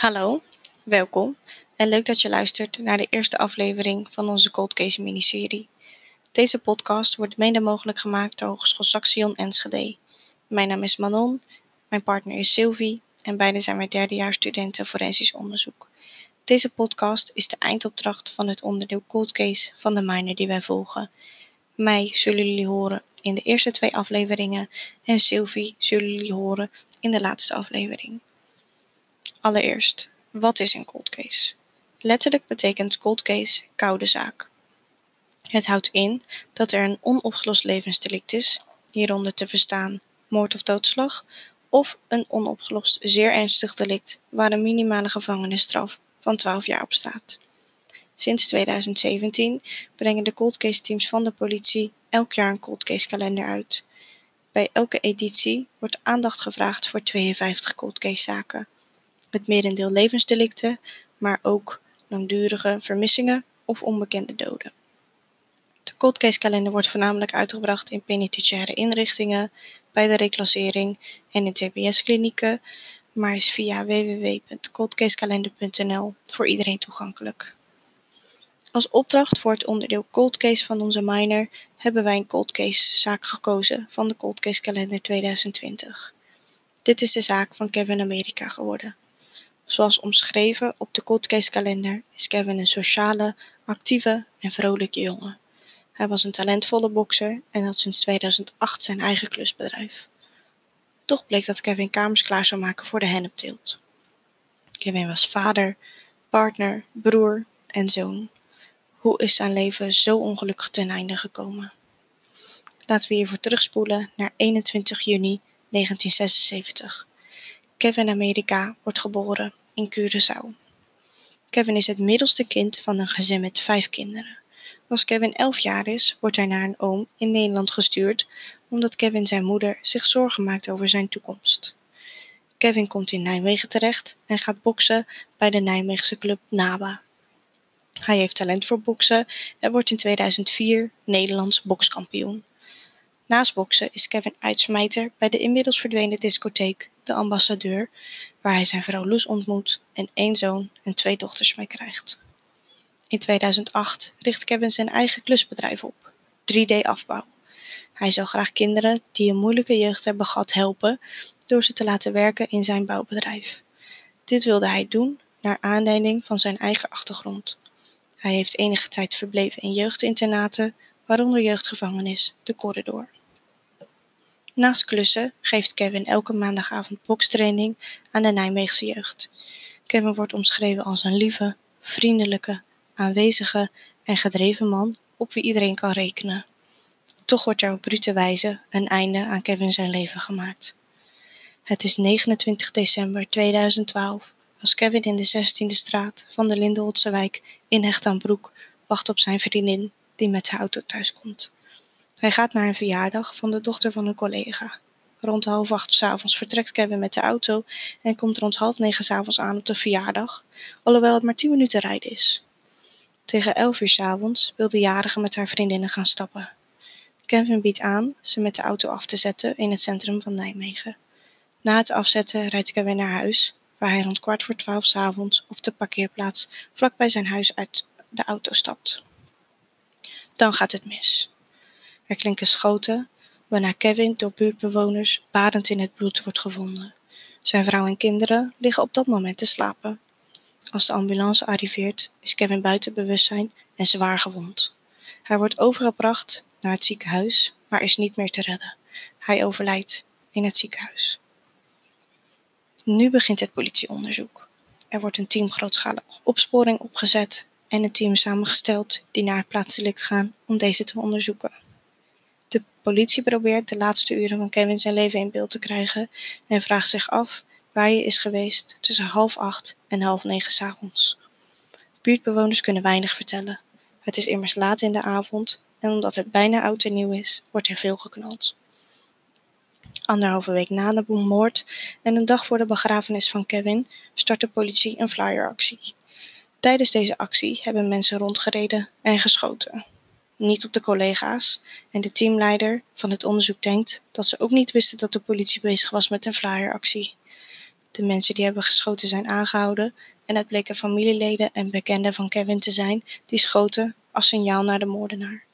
Hallo, welkom en leuk dat je luistert naar de eerste aflevering van onze Cold Case miniserie. Deze podcast wordt mede mogelijk gemaakt door Hogeschool Saxion Enschede. Mijn naam is Manon, mijn partner is Sylvie en beide zijn wij derdejaarsstudenten forensisch onderzoek. Deze podcast is de eindopdracht van het onderdeel Cold Case van de minor die wij volgen. Mij zullen jullie horen in de eerste twee afleveringen en Sylvie zullen jullie horen in de laatste aflevering. Allereerst, wat is een cold case? Letterlijk betekent cold case koude zaak. Het houdt in dat er een onopgelost levensdelict is, hieronder te verstaan moord of doodslag, of een onopgelost zeer ernstig delict waar een minimale gevangenisstraf van 12 jaar op staat. Sinds 2017 brengen de cold case teams van de politie elk jaar een cold case kalender uit. Bij elke editie wordt aandacht gevraagd voor 52 cold case zaken het merendeel levensdelicten, maar ook langdurige vermissingen of onbekende doden. De cold case kalender wordt voornamelijk uitgebracht in penitentiaire inrichtingen, bij de reclassering en in TBS-klinieken, maar is via www.coldcasekalender.nl voor iedereen toegankelijk. Als opdracht voor het onderdeel Cold Case van onze minor hebben wij een Cold Case zaak gekozen van de Cold Case Kalender 2020. Dit is de zaak van Kevin Amerika geworden. Zoals omschreven op de Coldcase kalender is Kevin een sociale, actieve en vrolijke jongen. Hij was een talentvolle bokser en had sinds 2008 zijn eigen klusbedrijf. Toch bleek dat Kevin kamers klaar zou maken voor de hennepteelt. Kevin was vader, partner, broer en zoon. Hoe is zijn leven zo ongelukkig ten einde gekomen? Laten we hiervoor terugspoelen naar 21 juni 1976. Kevin Amerika wordt geboren in Curaçao. Kevin is het middelste kind van een gezin met vijf kinderen. Als Kevin elf jaar is, wordt hij naar een oom in Nederland gestuurd omdat Kevin zijn moeder zich zorgen maakt over zijn toekomst. Kevin komt in Nijmegen terecht en gaat boksen bij de Nijmeegse club NABA. Hij heeft talent voor boksen en wordt in 2004 Nederlands bokskampioen. Naast boksen is Kevin uitsmijter bij de inmiddels verdwenen discotheek De Ambassadeur, waar hij zijn vrouw Loes ontmoet en één zoon en twee dochters mee krijgt. In 2008 richt Kevin zijn eigen klusbedrijf op, 3D Afbouw. Hij zou graag kinderen die een moeilijke jeugd hebben gehad helpen door ze te laten werken in zijn bouwbedrijf. Dit wilde hij doen naar aanleiding van zijn eigen achtergrond. Hij heeft enige tijd verbleven in jeugdinternaten, waaronder jeugdgevangenis De Corridor. Naast klussen geeft Kevin elke maandagavond bokstraining aan de Nijmeegse jeugd. Kevin wordt omschreven als een lieve, vriendelijke, aanwezige en gedreven man op wie iedereen kan rekenen. Toch wordt er op brute wijze een einde aan Kevin zijn leven gemaakt. Het is 29 december 2012 als Kevin in de 16e straat van de Lindenholtse wijk in Hecht aan Broek wacht op zijn vriendin die met zijn auto thuiskomt. Hij gaat naar een verjaardag van de dochter van een collega. Rond half acht s'avonds vertrekt Kevin met de auto en komt rond half negen s'avonds aan op de verjaardag, alhoewel het maar tien minuten rijden is. Tegen elf uur s'avonds wil de jarige met haar vriendinnen gaan stappen. Kevin biedt aan ze met de auto af te zetten in het centrum van Nijmegen. Na het afzetten rijdt Kevin naar huis, waar hij rond kwart voor twaalf s'avonds op de parkeerplaats vlakbij zijn huis uit de auto stapt. Dan gaat het mis. Er klinken schoten, waarna Kevin door buurtbewoners badend in het bloed wordt gevonden. Zijn vrouw en kinderen liggen op dat moment te slapen. Als de ambulance arriveert, is Kevin buiten bewustzijn en zwaar gewond. Hij wordt overgebracht naar het ziekenhuis, maar is niet meer te redden. Hij overlijdt in het ziekenhuis. Nu begint het politieonderzoek. Er wordt een team grootschalige opsporing opgezet en een team samengesteld die naar het plaatselijk gaan om deze te onderzoeken. De politie probeert de laatste uren van Kevin zijn leven in beeld te krijgen en vraagt zich af waar hij is geweest tussen half acht en half negen s'avonds. Buurtbewoners kunnen weinig vertellen. Het is immers laat in de avond en omdat het bijna oud en nieuw is, wordt er veel geknald. Anderhalve week na de moord en een dag voor de begrafenis van Kevin start de politie een flyeractie. Tijdens deze actie hebben mensen rondgereden en geschoten niet op de collega's en de teamleider van het onderzoek denkt dat ze ook niet wisten dat de politie bezig was met een flyeractie. De mensen die hebben geschoten zijn aangehouden en het bleken familieleden en bekenden van Kevin te zijn die schoten als signaal naar de moordenaar.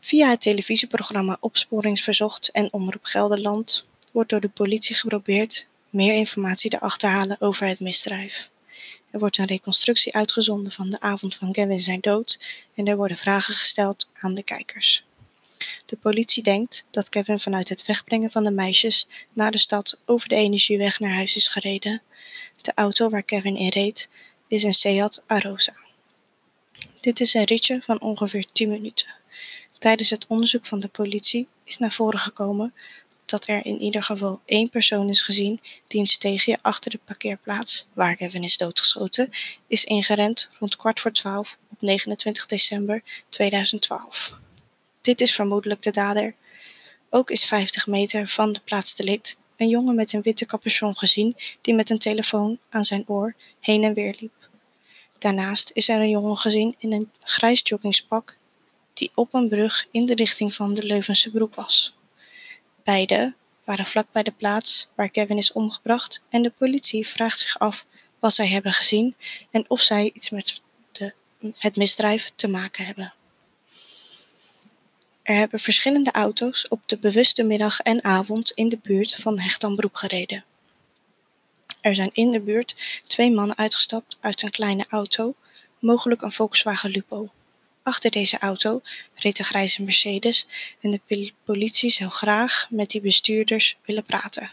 Via het televisieprogramma Opsporingsverzocht en Omroep Gelderland wordt door de politie geprobeerd meer informatie te achterhalen over het misdrijf. Er wordt een reconstructie uitgezonden van de avond van Kevin zijn dood en er worden vragen gesteld aan de kijkers. De politie denkt dat Kevin vanuit het wegbrengen van de meisjes naar de stad over de energieweg naar huis is gereden. De auto waar Kevin in reed is een Seat Arosa. Dit is een ritje van ongeveer 10 minuten. Tijdens het onderzoek van de politie is naar voren gekomen dat er in ieder geval één persoon is gezien die een steegje achter de parkeerplaats, waar Kevin is doodgeschoten, is ingerend rond kwart voor twaalf op 29 december 2012. Dit is vermoedelijk de dader. Ook is 50 meter van de plaats delict een jongen met een witte capuchon gezien die met een telefoon aan zijn oor heen en weer liep. Daarnaast is er een jongen gezien in een grijs joggingspak die op een brug in de richting van de Leuvense broek was. Beide waren vlak bij de plaats waar Kevin is omgebracht en de politie vraagt zich af wat zij hebben gezien en of zij iets met de, het misdrijf te maken hebben. Er hebben verschillende auto's op de bewuste middag en avond in de buurt van Hechtanbroek gereden. Er zijn in de buurt twee mannen uitgestapt uit een kleine auto, mogelijk een Volkswagen Lupo. Achter deze auto reed een grijze Mercedes en de politie zou graag met die bestuurders willen praten.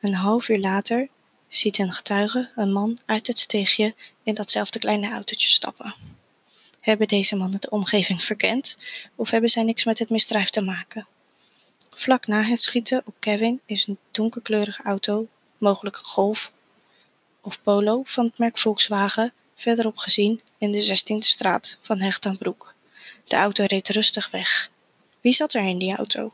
Een half uur later ziet een getuige een man uit het steegje in datzelfde kleine autootje stappen. Hebben deze mannen de omgeving verkend of hebben zij niks met het misdrijf te maken? Vlak na het schieten op Kevin is een donkerkleurige auto, mogelijk een Golf of Polo van het merk Volkswagen, verderop gezien in de 16e straat van Hecht Broek. De auto reed rustig weg. Wie zat er in die auto?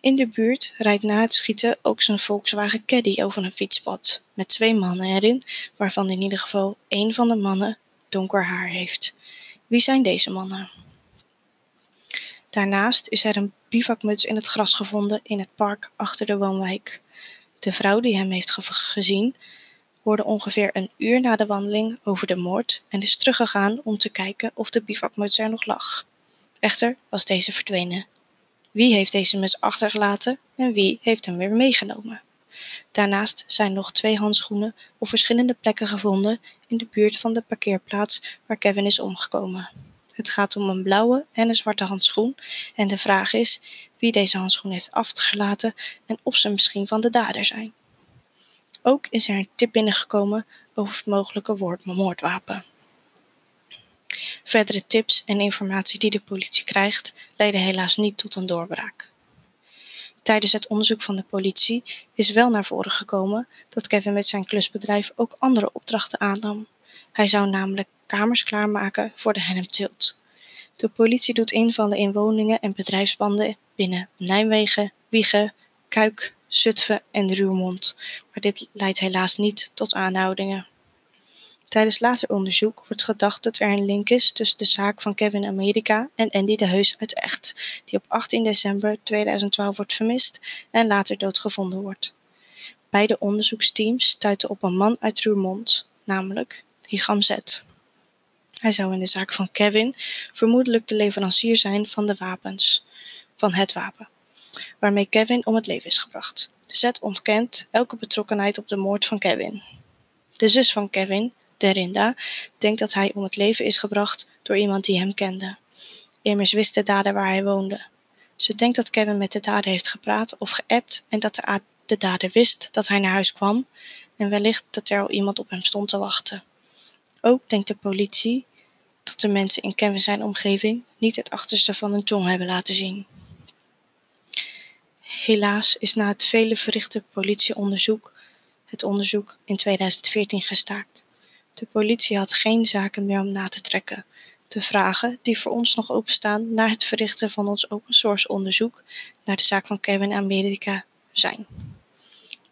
In de buurt rijdt na het schieten ook zijn Volkswagen Caddy over een fietspad, met twee mannen erin, waarvan in ieder geval één van de mannen donker haar heeft. Wie zijn deze mannen? Daarnaast is er een bivakmuts in het gras gevonden in het park achter de woonwijk. De vrouw die hem heeft gezien, hoorde ongeveer een uur na de wandeling over de moord en is teruggegaan om te kijken of de bivakmuts er nog lag. Echter was deze verdwenen. Wie heeft deze muts achtergelaten en wie heeft hem weer meegenomen? Daarnaast zijn nog twee handschoenen op verschillende plekken gevonden in de buurt van de parkeerplaats waar Kevin is omgekomen. Het gaat om een blauwe en een zwarte handschoen en de vraag is wie deze handschoen heeft afgelaten en of ze misschien van de dader zijn. Ook is er een tip binnengekomen over het mogelijke moordwapen. Verdere tips en informatie die de politie krijgt leiden helaas niet tot een doorbraak. Tijdens het onderzoek van de politie is wel naar voren gekomen dat Kevin met zijn klusbedrijf ook andere opdrachten aannam. Hij zou namelijk kamers klaarmaken voor de Henneptilt. De politie doet invallen in woningen en bedrijfspanden binnen Nijmegen, Wiegen, Kuik, Zutphen en Ruurmond, maar dit leidt helaas niet tot aanhoudingen. Tijdens later onderzoek wordt gedacht dat er een link is tussen de zaak van Kevin Amerika en Andy de Heus uit Echt, die op 18 december 2012 wordt vermist en later doodgevonden wordt. Beide onderzoeksteams stuiten op een man uit Ruurmond, namelijk Higam Z. Hij zou in de zaak van Kevin vermoedelijk de leverancier zijn van de wapens, van het wapen, waarmee Kevin om het leven is gebracht. De Z ontkent elke betrokkenheid op de moord van Kevin. De zus van Kevin, Derinda, denkt dat hij om het leven is gebracht door iemand die hem kende. Immers wist de dader waar hij woonde. Ze denkt dat Kevin met de dader heeft gepraat of geappt en dat de, de dader wist dat hij naar huis kwam en wellicht dat er al iemand op hem stond te wachten. Ook denkt de politie dat de mensen in Kevin zijn omgeving niet het achterste van hun tong hebben laten zien. Helaas is na het vele verrichte politieonderzoek het onderzoek in 2014 gestaakt. De politie had geen zaken meer om na te trekken. De vragen die voor ons nog openstaan na het verrichten van ons open source onderzoek naar de zaak van Kevin Amerika zijn.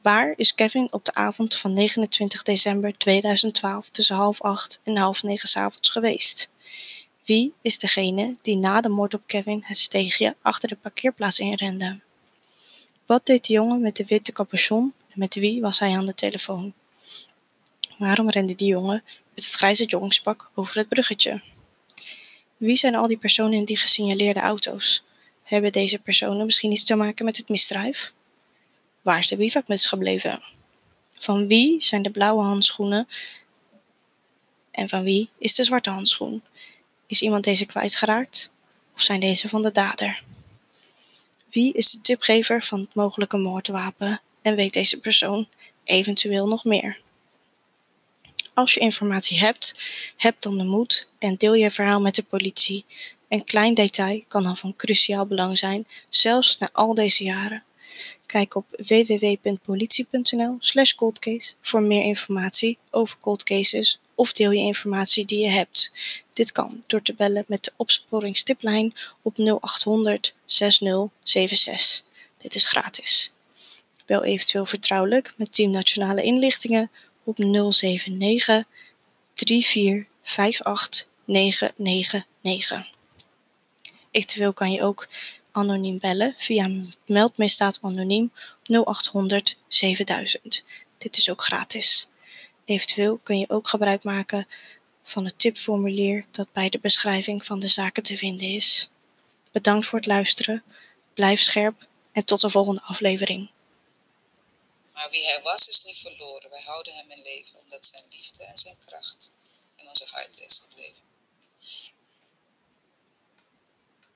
Waar is Kevin op de avond van 29 december 2012 tussen half acht en half negen s avonds geweest? Wie is degene die na de moord op Kevin het steegje achter de parkeerplaats inrende? Wat deed de jongen met de witte capuchon En met wie was hij aan de telefoon? Waarom rende die jongen met het grijze joggingspak over het bruggetje? Wie zijn al die personen in die gesignaleerde auto's? Hebben deze personen misschien iets te maken met het misdrijf? Waar is de bivakmuts gebleven? Van wie zijn de blauwe handschoenen en van wie is de zwarte handschoen? Is iemand deze kwijtgeraakt of zijn deze van de dader? Wie is de tipgever van het mogelijke moordwapen en weet deze persoon eventueel nog meer? Als je informatie hebt, heb dan de moed en deel je verhaal met de politie. Een klein detail kan dan van cruciaal belang zijn, zelfs na al deze jaren. Kijk op www.politie.nl/slash coldcase voor meer informatie over cold cases of deel je informatie die je hebt. Dit kan door te bellen met de opsporingstiplijn op 0800 6076. Dit is gratis. Bel eventueel vertrouwelijk met Team Nationale Inlichtingen op 079 3458 999. Eventueel kan je ook anoniem bellen via meldmisdaad anoniem 0800 7000. Dit is ook gratis. Eventueel kun je ook gebruik maken van het tipformulier dat bij de beschrijving van de zaken te vinden is. Bedankt voor het luisteren, blijf scherp en tot de volgende aflevering. Maar wie hij was is niet verloren. Wij houden hem in leven omdat zijn liefde en zijn kracht in onze hart is gebleven.